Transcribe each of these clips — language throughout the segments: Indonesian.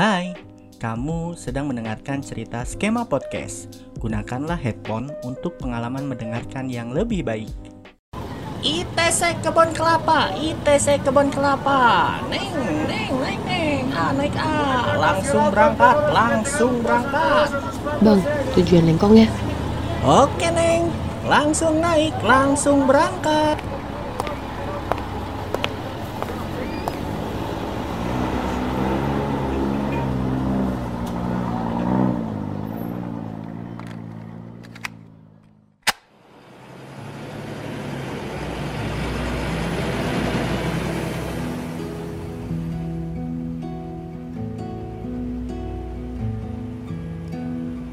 Hai, kamu sedang mendengarkan cerita skema podcast. Gunakanlah headphone untuk pengalaman mendengarkan yang lebih baik. ITC Kebon Kelapa, ITC Kebon Kelapa. Neng, neng, neng, neng. Ah, naik ah. Langsung berangkat, langsung berangkat. Bang, tujuan lengkong ya? Oke, Neng. Langsung naik, langsung berangkat.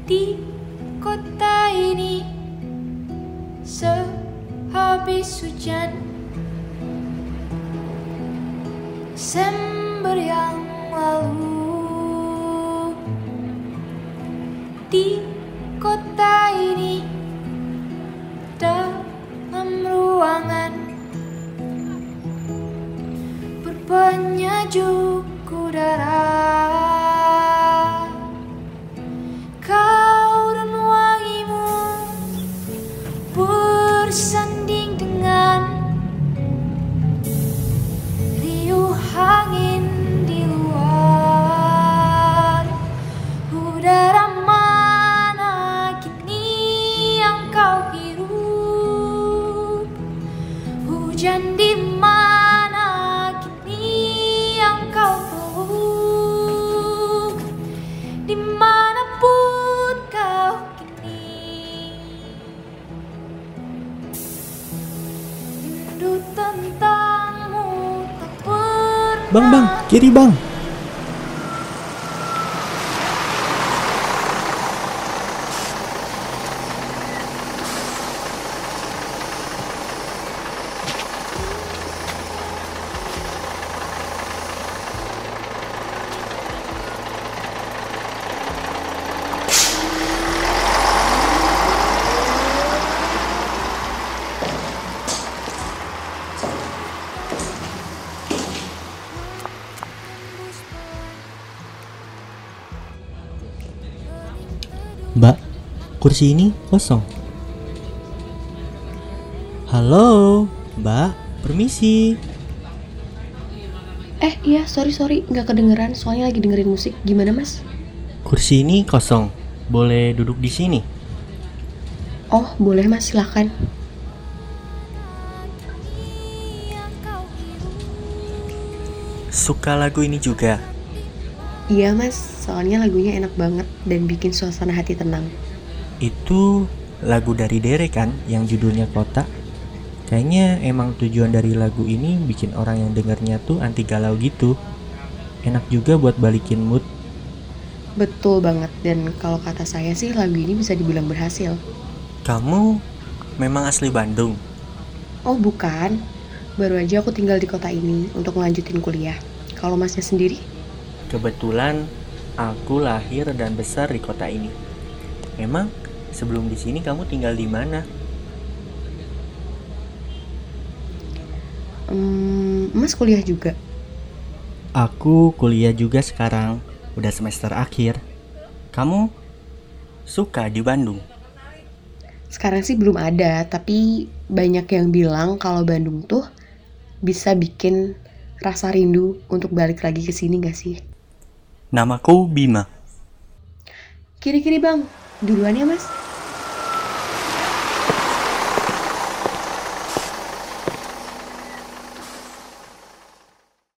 Di kota ini. Sehabis hujan Desember yang lalu. Di kota ini dalam ruangan berbanyak udara Bang, bang, kiri bang. Mbak, kursi ini kosong. Halo, Mbak, permisi. Eh iya sorry sorry nggak kedengeran soalnya lagi dengerin musik gimana mas? Kursi ini kosong. Boleh duduk di sini? Oh boleh mas silahkan. Suka lagu ini juga. Iya mas soalnya lagunya enak banget dan bikin suasana hati tenang. Itu lagu dari Dere kan yang judulnya Kota. Kayaknya emang tujuan dari lagu ini bikin orang yang dengarnya tuh anti galau gitu. Enak juga buat balikin mood. Betul banget dan kalau kata saya sih lagu ini bisa dibilang berhasil. Kamu memang asli Bandung. Oh bukan, baru aja aku tinggal di kota ini untuk melanjutin kuliah. Kalau masnya sendiri? Kebetulan aku lahir dan besar di kota ini. Emang sebelum di sini kamu tinggal di mana? Hmm, mas kuliah juga. Aku kuliah juga sekarang, udah semester akhir. Kamu suka di Bandung? Sekarang sih belum ada, tapi banyak yang bilang kalau Bandung tuh bisa bikin rasa rindu untuk balik lagi ke sini gak sih? Namaku Bima. Kiri-kiri bang, duluan ya mas.